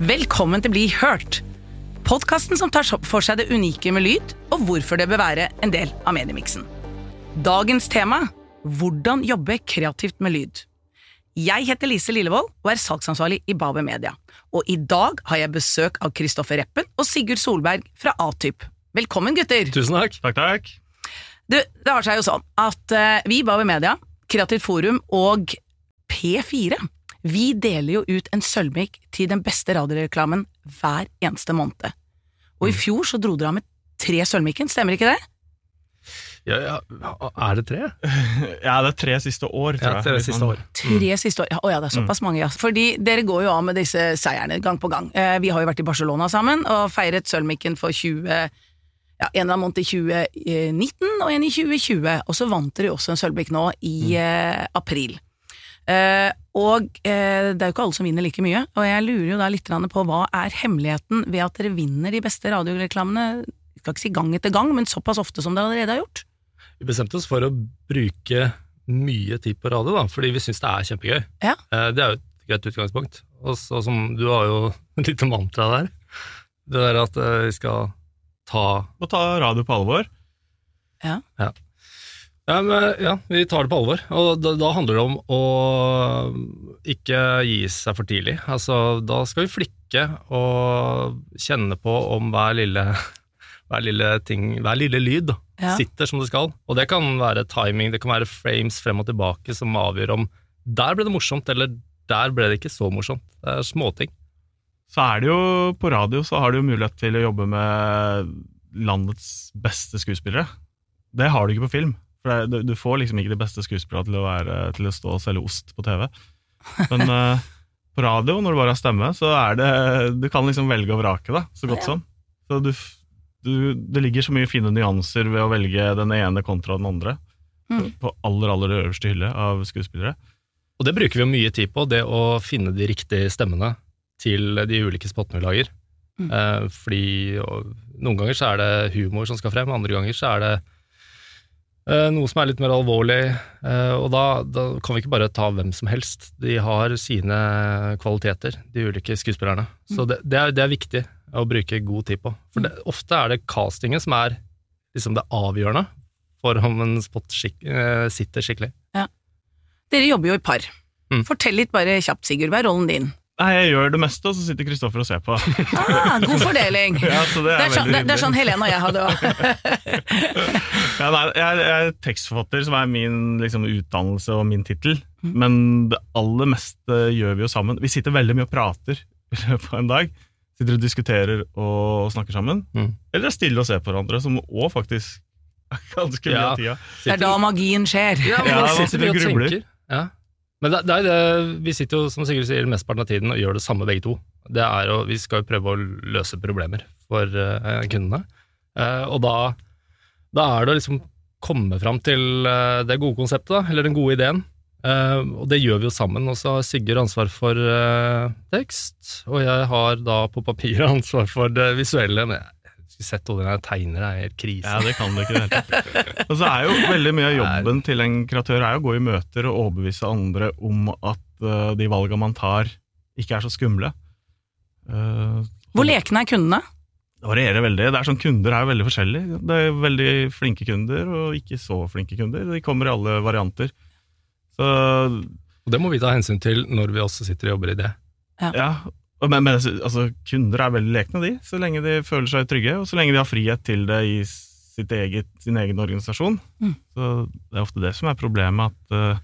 Velkommen til Bli hørt! Podkasten som tar for seg det unike med lyd, og hvorfor det bør være en del av mediemiksen. Dagens tema hvordan jobbe kreativt med lyd. Jeg heter Lise Lillevold og er salgsansvarlig i Babe Media. Og i dag har jeg besøk av Kristoffer Reppen og Sigurd Solberg fra A-Typ. Velkommen, gutter! Tusen takk. Takk, takk. Du, det har seg jo sånn at eh, vi i Babe Media, Kreativt Forum og P4 vi deler jo ut en sølvmikk til den beste radioreklamen hver eneste måned. Og i fjor så dro dere av med tre sølvmikken, stemmer ikke det? Ja, ja, er det tre? Ja, det er tre siste år, tror Ja, jeg. tre Hvis siste år. Tre siste år. Ja, å ja, det er såpass mange, ja. Fordi dere går jo av med disse seierne gang på gang. Eh, vi har jo vært i Barcelona sammen og feiret sølvmikken for 20 ja, en eller annen måned i 2019 og en i 2020, og så vant dere jo også en sølvmikk nå i eh, april. Eh, og eh, det er jo ikke alle som vinner like mye, og jeg lurer jo da litt på hva er hemmeligheten ved at dere vinner de beste radioreklamene, jeg skal ikke si gang etter gang, men såpass ofte som dere allerede har gjort? Vi bestemte oss for å bruke mye tid på radio, da, fordi vi syns det er kjempegøy. Ja. Eh, Det er jo et greit utgangspunkt. Og så som du har jo et lite mantra der. Det der at vi skal ta Må ta radio på alvor. Ja. ja, men, ja, vi tar det på alvor. Og da, da handler det om å ikke gi seg for tidlig. Altså, da skal vi flikke og kjenne på om hver lille, hver lille ting, hver lille lyd da, Ja. sitter som det skal. Og det kan være timing, det kan være frames frem og tilbake som avgjør om der ble det morsomt, eller der ble det ikke så morsomt. Det er småting. Så er det jo på radio så har du jo mulighet til å jobbe med landets beste skuespillere. Det har du ikke på film. For det, du, du får liksom ikke de beste skuespillerne til å, være, til å stå og selge ost på TV. Men uh, på radio, når du bare har stemme, så er det Du kan liksom velge og vrake, da, så godt Ja. som. Så du, du, det ligger så mye fine nyanser ved å velge den ene kontra den andre. Mm. På aller, aller øverste hylle av skuespillere. Og det bruker vi jo mye tid på, det å finne de riktige stemmene til de ulike spottene vi lager. Mm. Eh, fordi og, noen ganger så er det humor som skal frem, andre ganger så er det noe som er litt mer alvorlig, eh, og da, da kan vi ikke bare ta hvem som helst. De har sine kvaliteter, de ulike skuespillerne. Så det, det, er, det er viktig å bruke god tid på. For det, ofte er det castingen som er liksom det avgjørende for om en spot skik eh, sitter skikkelig. Dere jobber jo i par. Mm. Fortell litt bare kjapt, Sigurd, hva er rollen din? Nei, jeg gjør det meste, og så sitter Kristoffer og ser på. Ah, god fordeling! Ja, så det Det er, er, sånn, det, det er sånn Helene og jeg hadde òg. Ja, jeg, er, jeg er tekstforfatter, som er min liksom, utdannelse og min tittel. Mm. Men det aller meste gjør vi jo sammen. Vi sitter veldig mye og prater i løpet av en dag. Sitter og diskuterer og snakker sammen. Mm. Eller er stille og ser på hverandre, som òg faktisk er ganske mye Ja. av tida. Det er da magien skjer. Ja, man sitter og grubler. Ja. Men det, det er det, vi sitter jo, som Sigurd sier, mesteparten av tiden og gjør det samme begge to. Det er å, vi skal jo prøve å løse problemer for uh, kundene. Uh, og da, da er det å liksom komme fram til uh, det gode konseptet, da, eller den gode ideen. Og det gjør vi jo sammen. Og så har Sigurd ansvar for tekst, og jeg har da på papiret ansvar for det visuelle. Men jeg skulle sett hvordan jeg tegner, det er helt krise. Ja, det kan du ikke det. Og så er jo veldig mye av jobben til en kreatør er å gå i møter og overbevise andre om at uh, de valga man tar, ikke er så skumle. Uh, Hvor lekne er kundene? Det varierer veldig. Det er sånn, Kunder er veldig forskjellige. Det er veldig flinke kunder og ikke så flinke kunder. De kommer i alle varianter. Så Og det må vi ta hensyn til når vi også sitter og jobber i det. ja, og men, men altså, kunder er veldig lekne, de, så lenge de føler seg trygge, og så lenge de har frihet til det i sitt eget, sin egen organisasjon. Mm. Så Det er ofte det som er problemet, at, eh,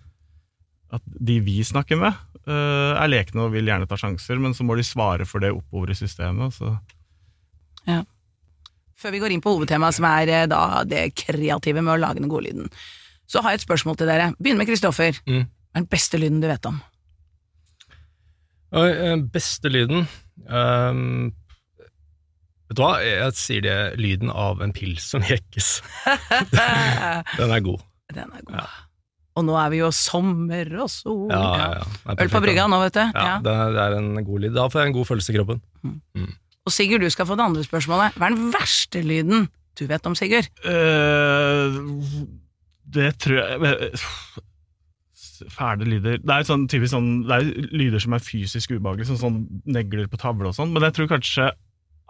at de vi snakker med, eh, er lekne og vil gjerne ta sjanser, men så må de svare for det oppover i systemet. Så Før vi går inn på hovedtemaet, som er eh, da det kreative med å lage den gode lyden, så har jeg et spørsmål til dere. Begynn med Kristoffer. Mm. Hva er den beste lyden du vet om? Eh, beste lyden um, Vet du hva, jeg sier det lyden av en pils som jekkes. Den er god. Den er god. Ja. Og nå er vi jo sommer og sol. Ja, ja, ja. Øl på brygga nå, vet du. Ja, Ja. Det, er, det er en god lyd. Da får jeg en god følelse i kroppen. Og Sigurd, du skal få det andre spørsmålet. Hva er den verste lyden du vet om, Sigurd? Uh, det tror jeg fæle lyder Det er sånn, typisk sånn, det er lyder som er fysisk ubehagelige, sånn, sånn negler på tavle og sånn, men jeg tror kanskje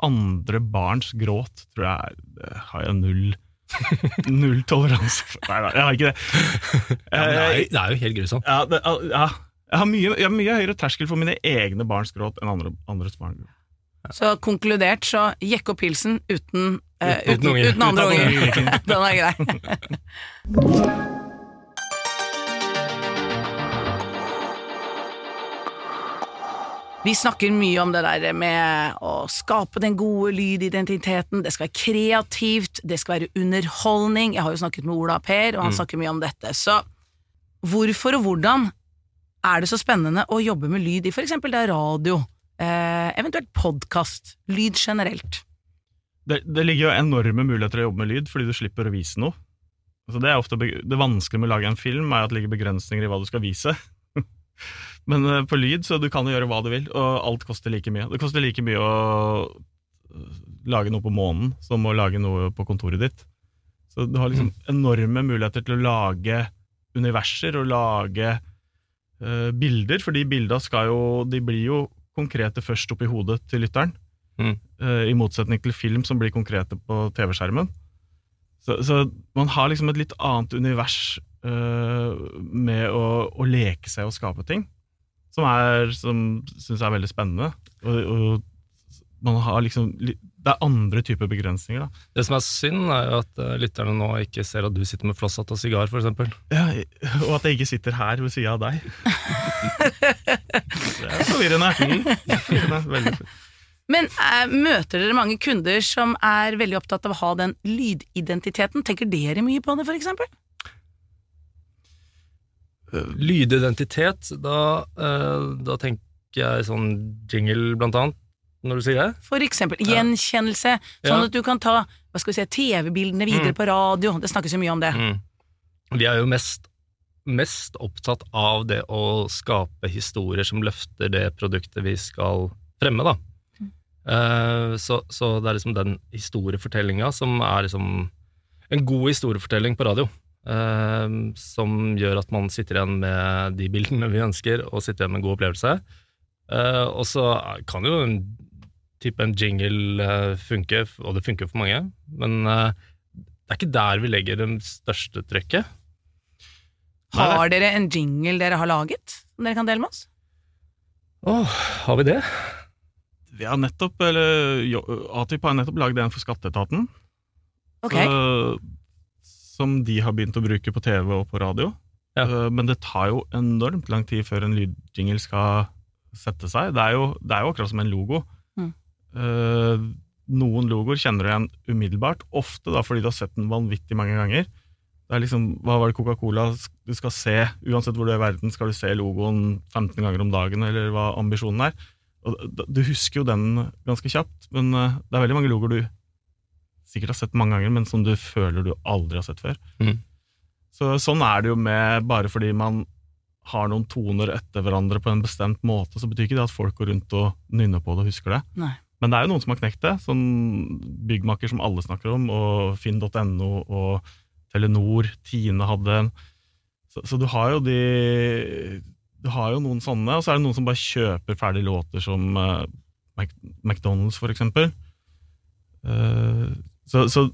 andre barns gråt tror jeg er, har jeg null Null toleranse for. Nei da, jeg har ikke det. Ja, men det, Eh, er, det er jo helt grusomt. ja, det, ja, jeg har mye, jeg har mye høyere terskel for mine egne barns gråt enn andre, andres barn. Så konkludert, så jekk opp pilsen uten, uh, Uten uten, uten andre unger. Den er grei. Vi snakker mye om det der med å skape den gode lydidentiteten. Det skal være kreativt, det skal være underholdning. Jeg har jo snakket med Ola Per, og han Mm. snakker mye om dette. Så hvorfor og hvordan er det så spennende å jobbe med lyd i er radio, eh, eventuelt podkast, lyd generelt? Det, det ligger jo enorme muligheter å jobbe med lyd, fordi du slipper å vise noe. Altså det, er ofte, det vanskelige med å lage en film er at det ligger begrensninger i hva du skal vise. Men eh, på lyd så du kan jo gjøre hva du vil, og alt koster like mye. Det koster like mye å eh, lage noe på månen som å lage noe på kontoret ditt. Så du har liksom enorme muligheter til å lage universer og lage uh, bilder, for de bilda skal jo De blir jo konkrete først oppi hodet til lytteren. Mm. Uh, I motsetning til film som blir konkrete på TV-skjermen. Så, så man har liksom et litt annet univers uh, med å, å leke seg og skape ting, som, er, som syns er veldig spennende. Og, og man har liksom Det er andre typer begrensninger, da. Det som er synd, er jo at eh, lytterne nå ikke ser at du sitter med flosshatt og sigar, for eksempel. Ja, og at jeg ikke sitter her ved sida av deg. Det er forvirrende. forvirrende. Veldig. Men eh, møter dere mange kunder som er veldig opptatt av å ha den lydidentiteten? Tenker dere mye på det, for eksempel? Lydidentitet, da, eh, da tenker jeg sånn jingle, blant annet, når du sier det. For eksempel gjenkjennelse, sånn Ja. at du kan ta hva skal vi si, TV-bildene videre Mm. på radio. Det snakkes jo mye om det. Mm. Vi er jo mest, mest opptatt av det å skape historier som løfter det produktet vi skal fremme, da. Eh, så, så det er liksom den historiefortellinga som er liksom en god historiefortelling på radio. Eh, som gjør at man sitter igjen med de bildene vi ønsker, og sitter igjen med en god opplevelse. Eh, og så kan jo en type en jingle eh, funke, og det funker for mange, men eh, det er ikke der vi legger det største trøkket. Har dere en jingle dere har laget, som dere kan dele med oss? Åh, har vi det? Vi har nettopp, eller Atip har nettopp lagd en for Skatteetaten. Ok, Så, som de har begynt å bruke på TV og på radio. Ja. Eh, Men det tar jo enormt lang tid før en lydjingle skal sette seg. Det er jo, det er jo akkurat som en logo. Mm. Eh, noen logoer kjenner du igjen umiddelbart, ofte da fordi du har sett den vanvittig mange ganger. Det er liksom, Hva var det Coca-Cola du skal se? Uansett hvor du er i verden, skal du se logoen 15 ganger om dagen, eller hva ambisjonen er. Og Du husker jo den ganske kjapt, men eh, det er veldig mange logoer du sikkert har sett mange ganger, men som du føler du aldri har sett før. Mm. Så Sånn er det jo med bare fordi man har noen toner etter hverandre på en bestemt måte, så betyr ikke det at folk går rundt og nynner på det og husker det. Nei. Men det er jo noen som har knekt det, sånn byggmaker som alle snakker om, og finn.no og Telenor, Tine hadde en. Så, så du har jo de Du har jo noen sånne, og så er det noen som bare kjøper ferdige låter som uh, Mac McDonald's, for eksempel. Eh, så, så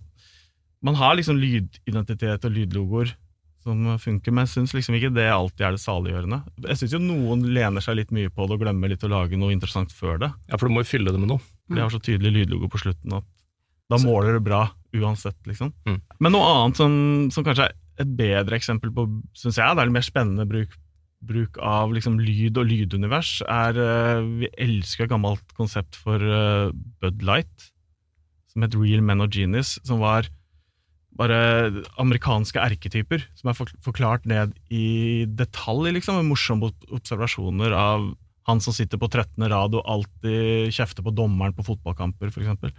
man har liksom lydidentitet og lydlogoer som funker, men jeg syns liksom ikke det alltid er det saliggjørende. Jeg syns jo noen lener seg litt mye på det og glemmer litt å lage noe interessant før det. Ja, for du må jo fylle det med noe. For De har så tydelig lydlogo på slutten at da måler det bra uansett, liksom. Mm. Men noe annet som, som kanskje er et bedre eksempel på, syns jeg, det er litt mer spennende bruk, bruk av liksom lyd og lydunivers, er eh, Vi elsker et gammelt konsept for eh, Bud Light, som het Real Men og Genius, som var bare amerikanske erketyper, som er forklart ned i detalj, liksom. med Morsomme observasjoner av han som sitter på 13. rad og alltid kjefter på dommeren på fotballkamper, f.eks.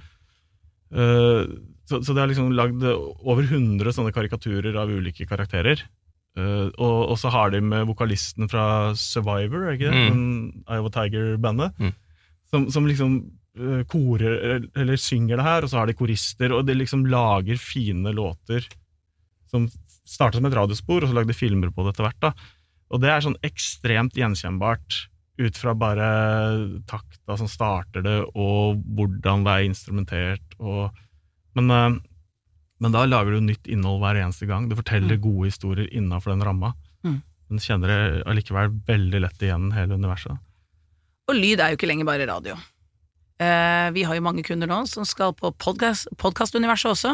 Uh, så, så det er liksom lagd over 100 sånne karikaturer av ulike karakterer. Eh, og, så har de med vokalisten fra Survivor, ikke det? Mm. Iowa Tiger-bandet. Mm. Som, som liksom eh, korer eller, synger det her, og så har de korister, og de liksom lager fine låter som starta som et radiospor, og så lagde de filmer på det etter hvert. da. Og det er sånn ekstremt gjenkjennbart ut fra bare takta som starter det, og hvordan det er instrumentert. Og, men, eh, men da lager du nytt innhold hver eneste gang. Du forteller Mm. gode historier innafor den ramma. Mm. Men kjenner det allikevel veldig lett igjen hele universet. Og lyd er jo ikke lenger bare radio. Eh, vi har jo mange kunder nå som skal på podcast- podkastuniverset også.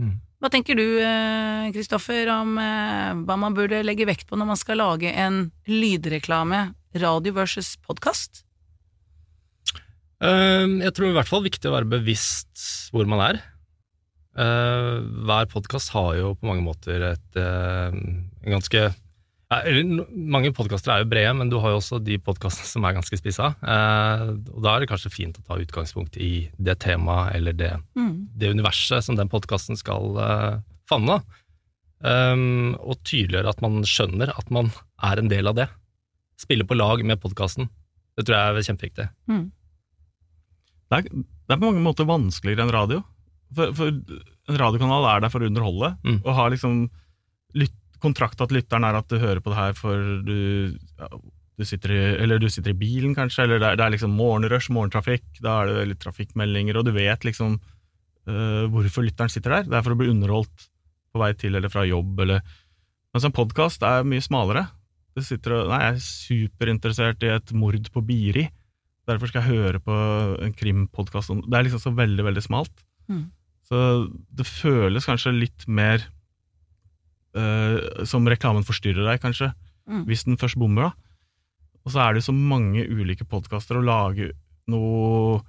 Mm. Hva tenker du, eh, Kristoffer, om eh, hva man burde legge vekt på når man skal lage en lydreklame, radio versus podkast? Jeg tror i hvert fall det er viktig å være bevisst hvor man er. Hver podkast har jo på mange måter et en ganske Mange podkaster er jo brede, men du har jo også de podkastene som er ganske spissa. Eh, og da er det kanskje fint å ta utgangspunkt i det temaet eller det, Mm. det universet som den podkasten skal uh, favne. Um, og tydeliggjøre at man skjønner at man er en del av det. Spille på lag med podkasten. Det tror jeg er kjempeviktig. Mm. Det er, det er på mange måter vanskeligere enn radio. For, for en radiokanal er der for å underholde, Mm. og har liksom lytt, kontrakta til lytteren er at du hører på det her for du, ja, du, sitter i, eller du sitter i bilen, kanskje, eller det er, det er liksom morgenrush, morgentrafikk, da er det litt trafikkmeldinger, og du vet liksom uh, hvorfor lytteren sitter der. Det er for å bli underholdt på vei til eller fra jobb, eller Mens en podkast er mye smalere. Du sitter og Nei, jeg er superinteressert i et mord på Biri. Derfor skal jeg høre på en krimpodkast om Det er liksom så veldig, veldig smalt. Mm. Så det føles kanskje litt mer eh, som reklamen forstyrrer deg, kanskje, Mm. hvis den først bommer, da. Og så er det så mange ulike podkaster å lage noe,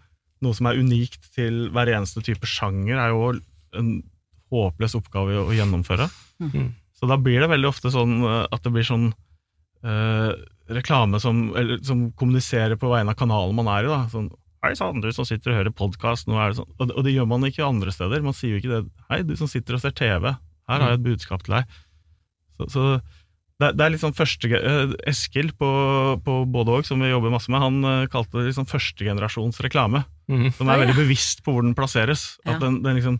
noe som er unikt til hver eneste type sjanger, er jo en håpløs oppgave å, gjennomføre. Mm. Så da blir det veldig ofte sånn eh, at det blir sånn eh, reklame som, eller, som kommuniserer på vegne av kanalen man er i. da, sånn Hei sann, du som sitter og hører podkast. Sånn. Og, og det gjør man ikke andre steder. Man sier jo ikke det. Hei, du som sitter og ser TV. Her har jeg et budskap til deg. Så, så det, det er liksom første eh, Eskil på, på både òg, som vi jobber masse med, han eh, kalte det liksom førstegenerasjons reklame. Mm. Som er veldig bevisst på hvor den plasseres. At den, den liksom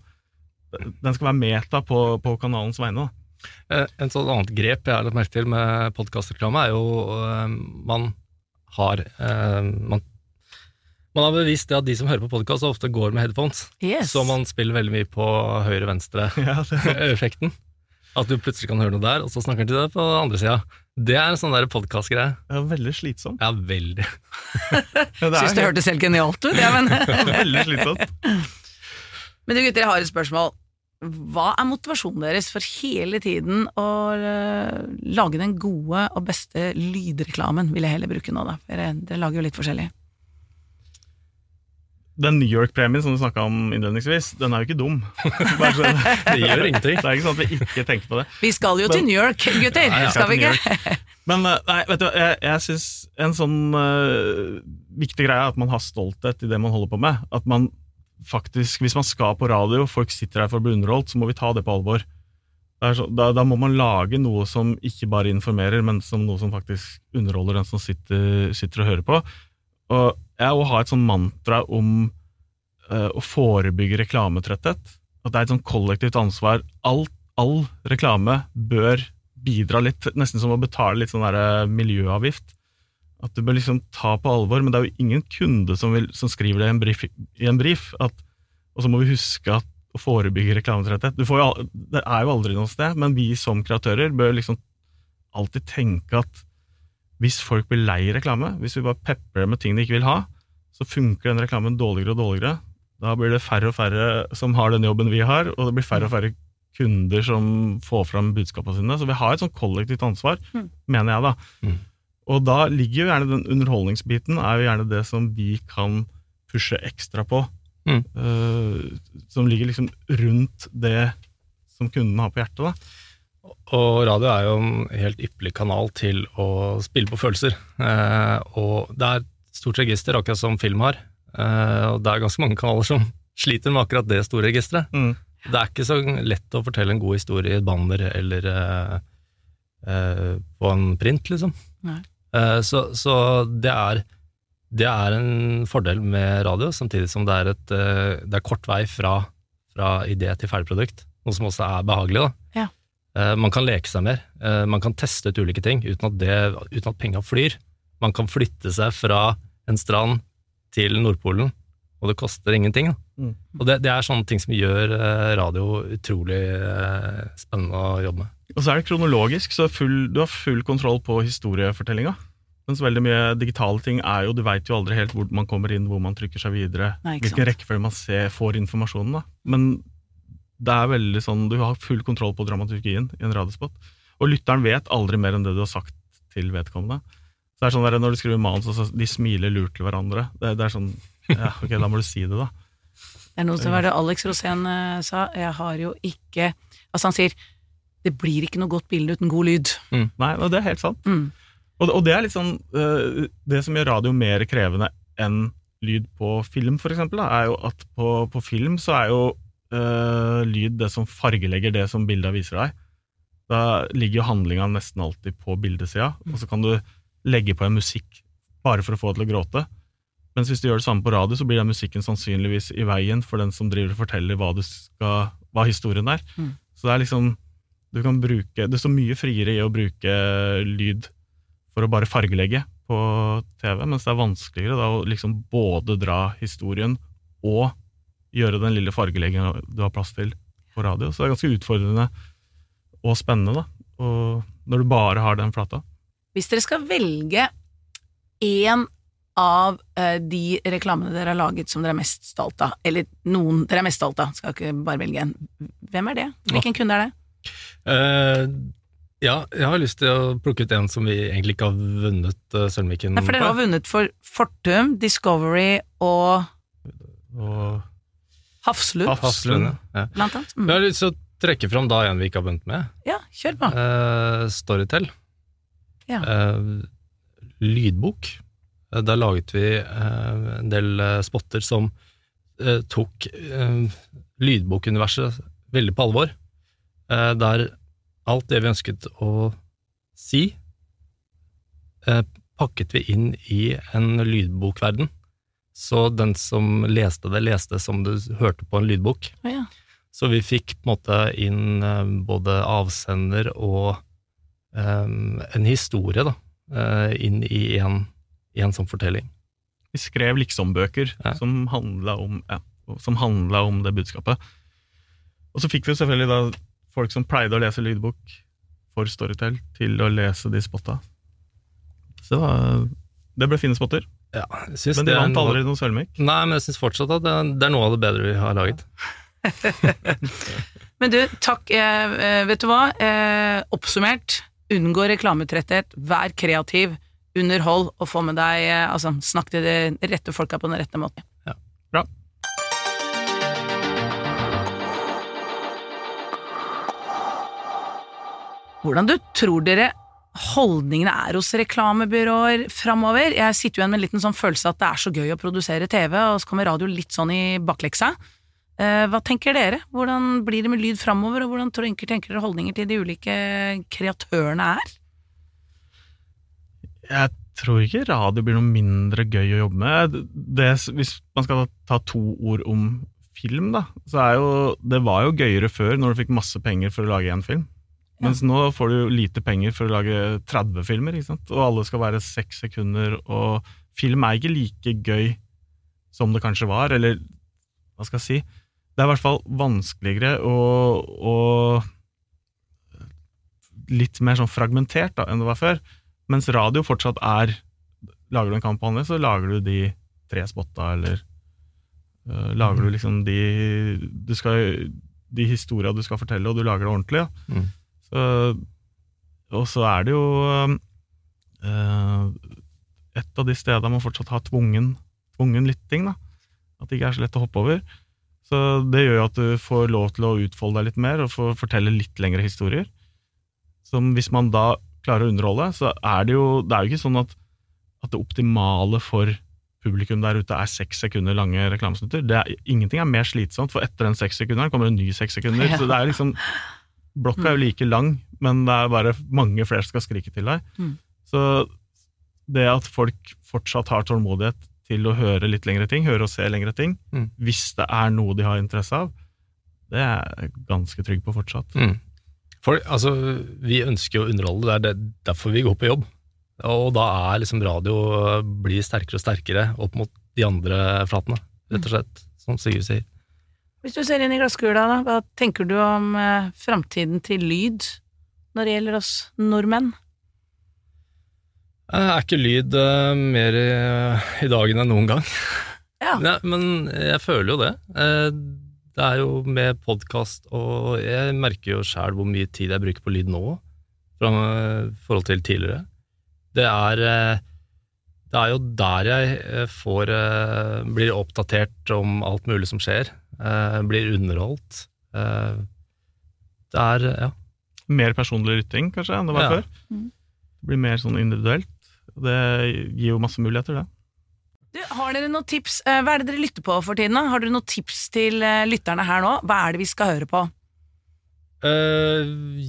den skal være meta på, på kanalens vegne. da. Eh, En sånn annet grep jeg har lagt merke til med podkastreklame, er jo man har man, man har bevisst det at de som hører på podkast, ofte går med headphones. Yes. Så man spiller veldig mye på høyre-venstre-effekten. At du plutselig kan høre noe der, og så snakker han til deg på andre sida. Det er en sånn podkast-greie. er veldig slitsomt. Ja, veldig. Ja, det Syns det hørtes helt genialt ut, ja, men veldig slitsomt. Men du gutter, jeg har et spørsmål. Hva er motivasjonen deres for hele tiden å eh, lage den gode og beste lydreklamen, vil jeg heller bruke nå, da. For Dere, dere lager jo litt forskjellig. Den New York-premien som du snakka om innledningsvis, den er jo ikke dum. Bare så- Det gjør ingenting. Det er ikke sånn at vi ikke tenker på det. Vi skal jo til New York, gutter! Ja, ja. Skal vi ikke? Men eh, nei, vet du, jeg, jeg syns en sånn uh, viktig greie er at man har stolthet i det man holder på med. At man faktisk, Hvis man skal på radio, folk sitter her for å bli underholdt, så må vi ta det på alvor. Det er så, da, da må man lage noe som ikke bare informerer, men som noe som faktisk underholder den som sitter, sitter og hører på. Og jeg og ha et sånn mantra om uh, å forebygge reklametretthet. At det er et sånn kollektivt ansvar. All, all reklame bør bidra litt, nesten som å betale litt sånn der eh, miljøavgift. At du bør liksom ta på alvor, men det er jo ingen kunde som, vil, som skriver det i en brief. I en brief at, og så må vi huske at å forebygge reklametretthet jo, Det er jo aldri noe sted, men vi som kreatører bør liksom alltid tenke at hvis folk blir lei reklame, hvis vi bare peprer dem med ting de ikke vil ha, så funker den reklamen dårligere og dårligere. Da blir det færre og færre som har den jobben vi har, og det blir færre og færre kunder som får fram budskapene sine. Så vi har et sånn kollektivt ansvar, Mm. mener jeg da. Mm. Og da ligger jo gjerne den underholdningsbiten er jo gjerne det som vi kan pushe ekstra på. Mm. Uh, som ligger liksom rundt det som kundene har på hjertet. da. Og radio er jo en helt ypperlig kanal til å spille på følelser. Eh, og det er et stort register, akkurat som film har. Eh, og det er ganske mange kanaler som sliter med akkurat det store registeret. Mm. Det er ikke så lett å fortelle en god historie i et banner eller eh, eh, på en print, liksom. Eh, så så det, er, det er en fordel med radio, samtidig som det er, et, eh, det er kort vei fra, fra idé til ferdig produkt, noe som også er behagelig. Da. Ja. Eh, man kan leke seg mer. Eh, man kan teste ut ulike ting uten at, det, uten at penga flyr. Man kan flytte seg fra en strand til Nordpolen, og det koster ingenting. Da. Mm. Og det, det er sånne ting som gjør eh, radio utrolig spennende å jobbe med. Og så er det kronologisk, så full, du har full kontroll på historiefortellinga. Mens veldig mye digitale ting er jo Du veit jo aldri helt hvor man kommer inn, hvor man trykker seg videre, Nei, hvilken rekkefølge man ser, får informasjonen. da. Men det er veldig sånn, du har full kontroll på dramaturgien i en radiospot. Og lytteren vet aldri mer enn det du har sagt til vedkommende. Så det er sånn der, Når du skriver manus, så de smiler lurt til hverandre det, det er sånn Ja, ok, da må du si det, da. Det er noe som var det Alex Rosén eh, sa. Jeg har jo ikke Altså, han sier det blir ikke noe godt bilde uten god lyd. Nei, og det er helt sant. Mm. Og, og det er litt sånn øh, Det som gjør radio mer krevende enn lyd på film, for eksempel, da, er jo at på, på film så er jo øh, lyd det som fargelegger det som bildet viser deg. Da ligger jo handlinga nesten alltid på bildesida, og så kan du legge på en musikk bare for å få deg til å gråte. Mens hvis du gjør det samme på radio, så blir den musikken sannsynligvis i veien for den som driver og forteller hva, du skal, hva historien er. Mm. Så det er liksom du kan bruke, Det står mye friere i å bruke lyd for å bare fargelegge på TV, mens det er vanskeligere da å liksom både dra historien og gjøre den lille fargelegen du har plass til på radio. Så det er ganske utfordrende og spennende, da. Og når du bare har den flata. Hvis dere skal velge én av eh, de reklamene dere har laget som dere er mest stolt av, eller noen dere er mest stolt av, skal ikke bare velge en, hvem er det? Hvilken kunde er det? Uh, ja, jeg har lyst til å plukke ut en som vi egentlig ikke har vunnet uh, Sølvmikken på. for dere har vunnet for Fortum, Discovery og Og Hafslund, Haf- Hafslund. Ja. blant annet. Jeg Mm. har lyst til å trekke fram da en vi ikke har begynt med. Ja, kjør på. Uh, Storytel. Ja. Uh, lydbok. Uh, Der laget vi eh, en del eh, spotter som eh, tok eh, lydbokuniverset veldig på alvor. Eh, der alt det vi ønsket å si, eh, pakket vi inn i en lydbokverden. Så den som leste det, leste som du hørte på en lydbok. Ja. Så vi fikk på en måte inn eh, både avsender og um, en historie da, eh, inn i en, i en sånn fortelling. vi skrev liksom-bøker Ja. som handla om, ja, om det budskapet. Og så fikk vi selvfølgelig da folk som pleide å lese lydbok for Storytel, til å lese de spotta. Så det, var, det ble fine spotter. Ja, jeg synes Men det de er vant aldri noen sølvmikk. Nei, men jeg syns fortsatt at det, det er noe av det bedre vi har laget. Men du, takk. Eh, eh, vet du hva? Eh, oppsummert, unngå reklametretthet, vær kreativ, underhold og få med deg eh, Altså, snakk til de rette folka på den rette måten. Bra. Hvordan du tror dere holdningene er hos reklamebyråer framover? Jeg sitter jo igjen med en liten sånn følelse at det er så gøy å produsere TV, og så kommer radio litt sånn i bakleksa. Eh, hva tenker dere? Hvordan blir det med lyd framover, og hvordan tenker, dere holdninger til de ulike kreatørene er? Jeg tror ikke radio blir noe mindre gøy å jobbe med. Det, hvis man skal ta to ord om film, da, så er jo Det var jo gøyere før, når du fikk masse penger for å lage én film. Mens nå får du lite penger for å lage 30 filmer, ikke sant? og alle skal være seks sekunder, og film er ikke like gøy som det kanskje var, eller hva skal jeg si? Det er i hvert fall vanskeligere og, og litt mer sånn fragmentert da, enn det var før. Mens radio fortsatt er Lager du en kampanje, så lager du de tre spotta, eller uh, lager du liksom de du skal, De historia du skal fortelle, og du lager det ordentlig. Ja. Mm. Og så er det jo øh, et av de stedene man fortsatt har tvungen, tvungen lytting. da. At det ikke er så lett å hoppe over. Så det gjør jo at du får lov til å utfolde deg litt mer og få fortelle litt lengre historier. Som hvis man da klarer å underholde, så er det jo Det er jo ikke sånn at, at det optimale for publikum der ute er seks sekunder lange reklamesnutter. Er, ingenting er mer slitsomt, for etter den seks sekunderen kommer en ny seks sekunder. Ja. Så det er liksom Blokka er jo like lang, men det er bare mange flere som skal skrike til deg. Mm. Så det at folk fortsatt har tålmodighet til å høre litt lengre ting, høre og se lengre ting, Mm. hvis det er noe de har interesse av, det er jeg ganske trygg på fortsatt. Mm. For, altså, vi ønsker jo å underholde, det er det, derfor vi går på jobb. Og da er liksom radio blir sterkere og sterkere opp mot de andre flatene, rett og slett, som Sigurd sier. Hvis du ser inn i glasskula, da, hva tenker du om eh, framtiden til lyd når det gjelder oss nordmenn? Eh, Er ikke lyd eh, mer i, i dagen enn noen gang? Ja. ja. men jeg føler jo det. Eh, Det er jo med podkast, og jeg merker jo sjæl hvor mye tid jeg bruker på lyd nå, fra forhold til tidligere. Det er, eh, det er jo der jeg eh, får eh, blir oppdatert om alt mulig som skjer. Eh, Blir underholdt. Eh, Det er ja. Mer personlig lytting, kanskje, enn det var Ja. før. Mm. Det blir mer sånn individuelt. Det gir jo masse muligheter, det. Du, har dere noen tips? Eh, Hva er det dere lytter på for tiden? da? Har dere noen tips til eh, lytterne her nå? Hva er det vi skal høre på? Uh,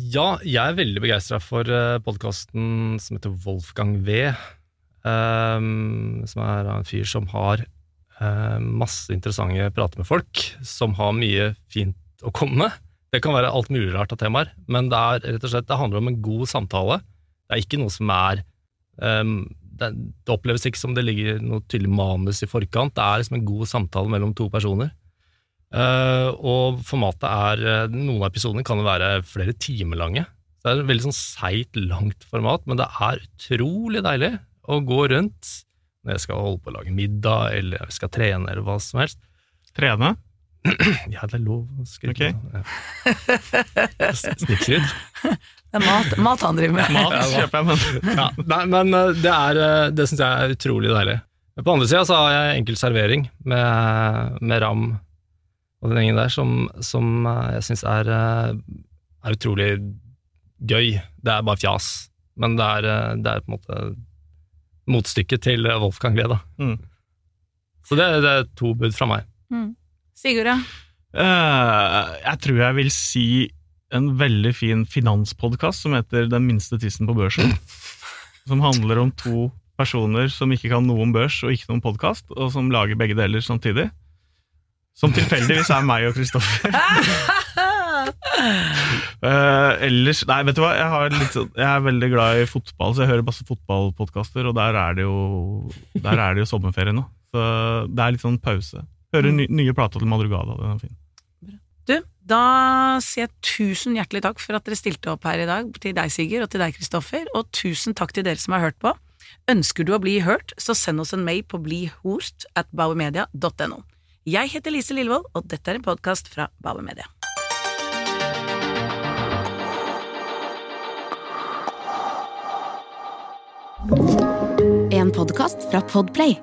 ja, jeg er veldig begeistra for uh, podkasten som heter Wolfgang V. Um, som er en fyr som har masse interessante prater med folk, som har mye fint å komme med. Det kan være alt mulig rart av temaer, men det, er, rett og slett, det handler om en god samtale. Det er ikke noe som er um, det, det oppleves ikke som det ligger noe tydelig manus i forkant. Det er liksom en god samtale mellom to personer. Uh, og formatet er eh, Noen av episodene kan være flere timer lange. Det er et veldig sånn seigt, langt format, men det er utrolig deilig å gå rundt når jeg skal holde på å lage middag, eller jeg skal trene, eller hva som helst. Trene. Ja, det er lov å skryte. Ok. Ja. Snikskryt. Det er mat, mat han driver med. Mat kjøper jeg, men Ja, nei, men eh, det, er, eh, det syns jeg er utrolig deilig. Men På andre sida så har jeg enkel servering med, med ram og den gjengen der, som, som eh, jeg syns er, er utrolig gøy. Det er bare fjas, men det er, det er på en måte motstykket til Wolfgang Lee, da. Mm. Så det, det er to bud fra meg. Sigurd, ja. Uh, jeg tror jeg vil si en veldig fin finanspodkast som heter Den minste tissen på børsen. Som handler om to personer som ikke kan noe om børs og ikke noen om podkast, og som lager begge deler samtidig. Som tilfeldigvis er meg og Kristoffer. uh, ellers Nei, vet du hva, jeg, har litt, sånn- jeg er veldig glad i fotball, så jeg hører masse fotballpodkaster, og der er det jo Der er det jo sommerferie nå. Så det er litt sånn pause. Hører ny, nye plater til Madrugada. Den er fin. Du, da sier jeg tusen hjertelig takk for at dere stilte opp her i dag, til deg, Sigurd, og til deg, Kristoffer, og tusen takk til dere som har hørt på. Ønsker du å bli hørt, så send oss en mail på blihost at bauermedia.no. Jeg heter Lise Lillevold, og dette er en podkast fra Bauer Media. En podkast fra Podplay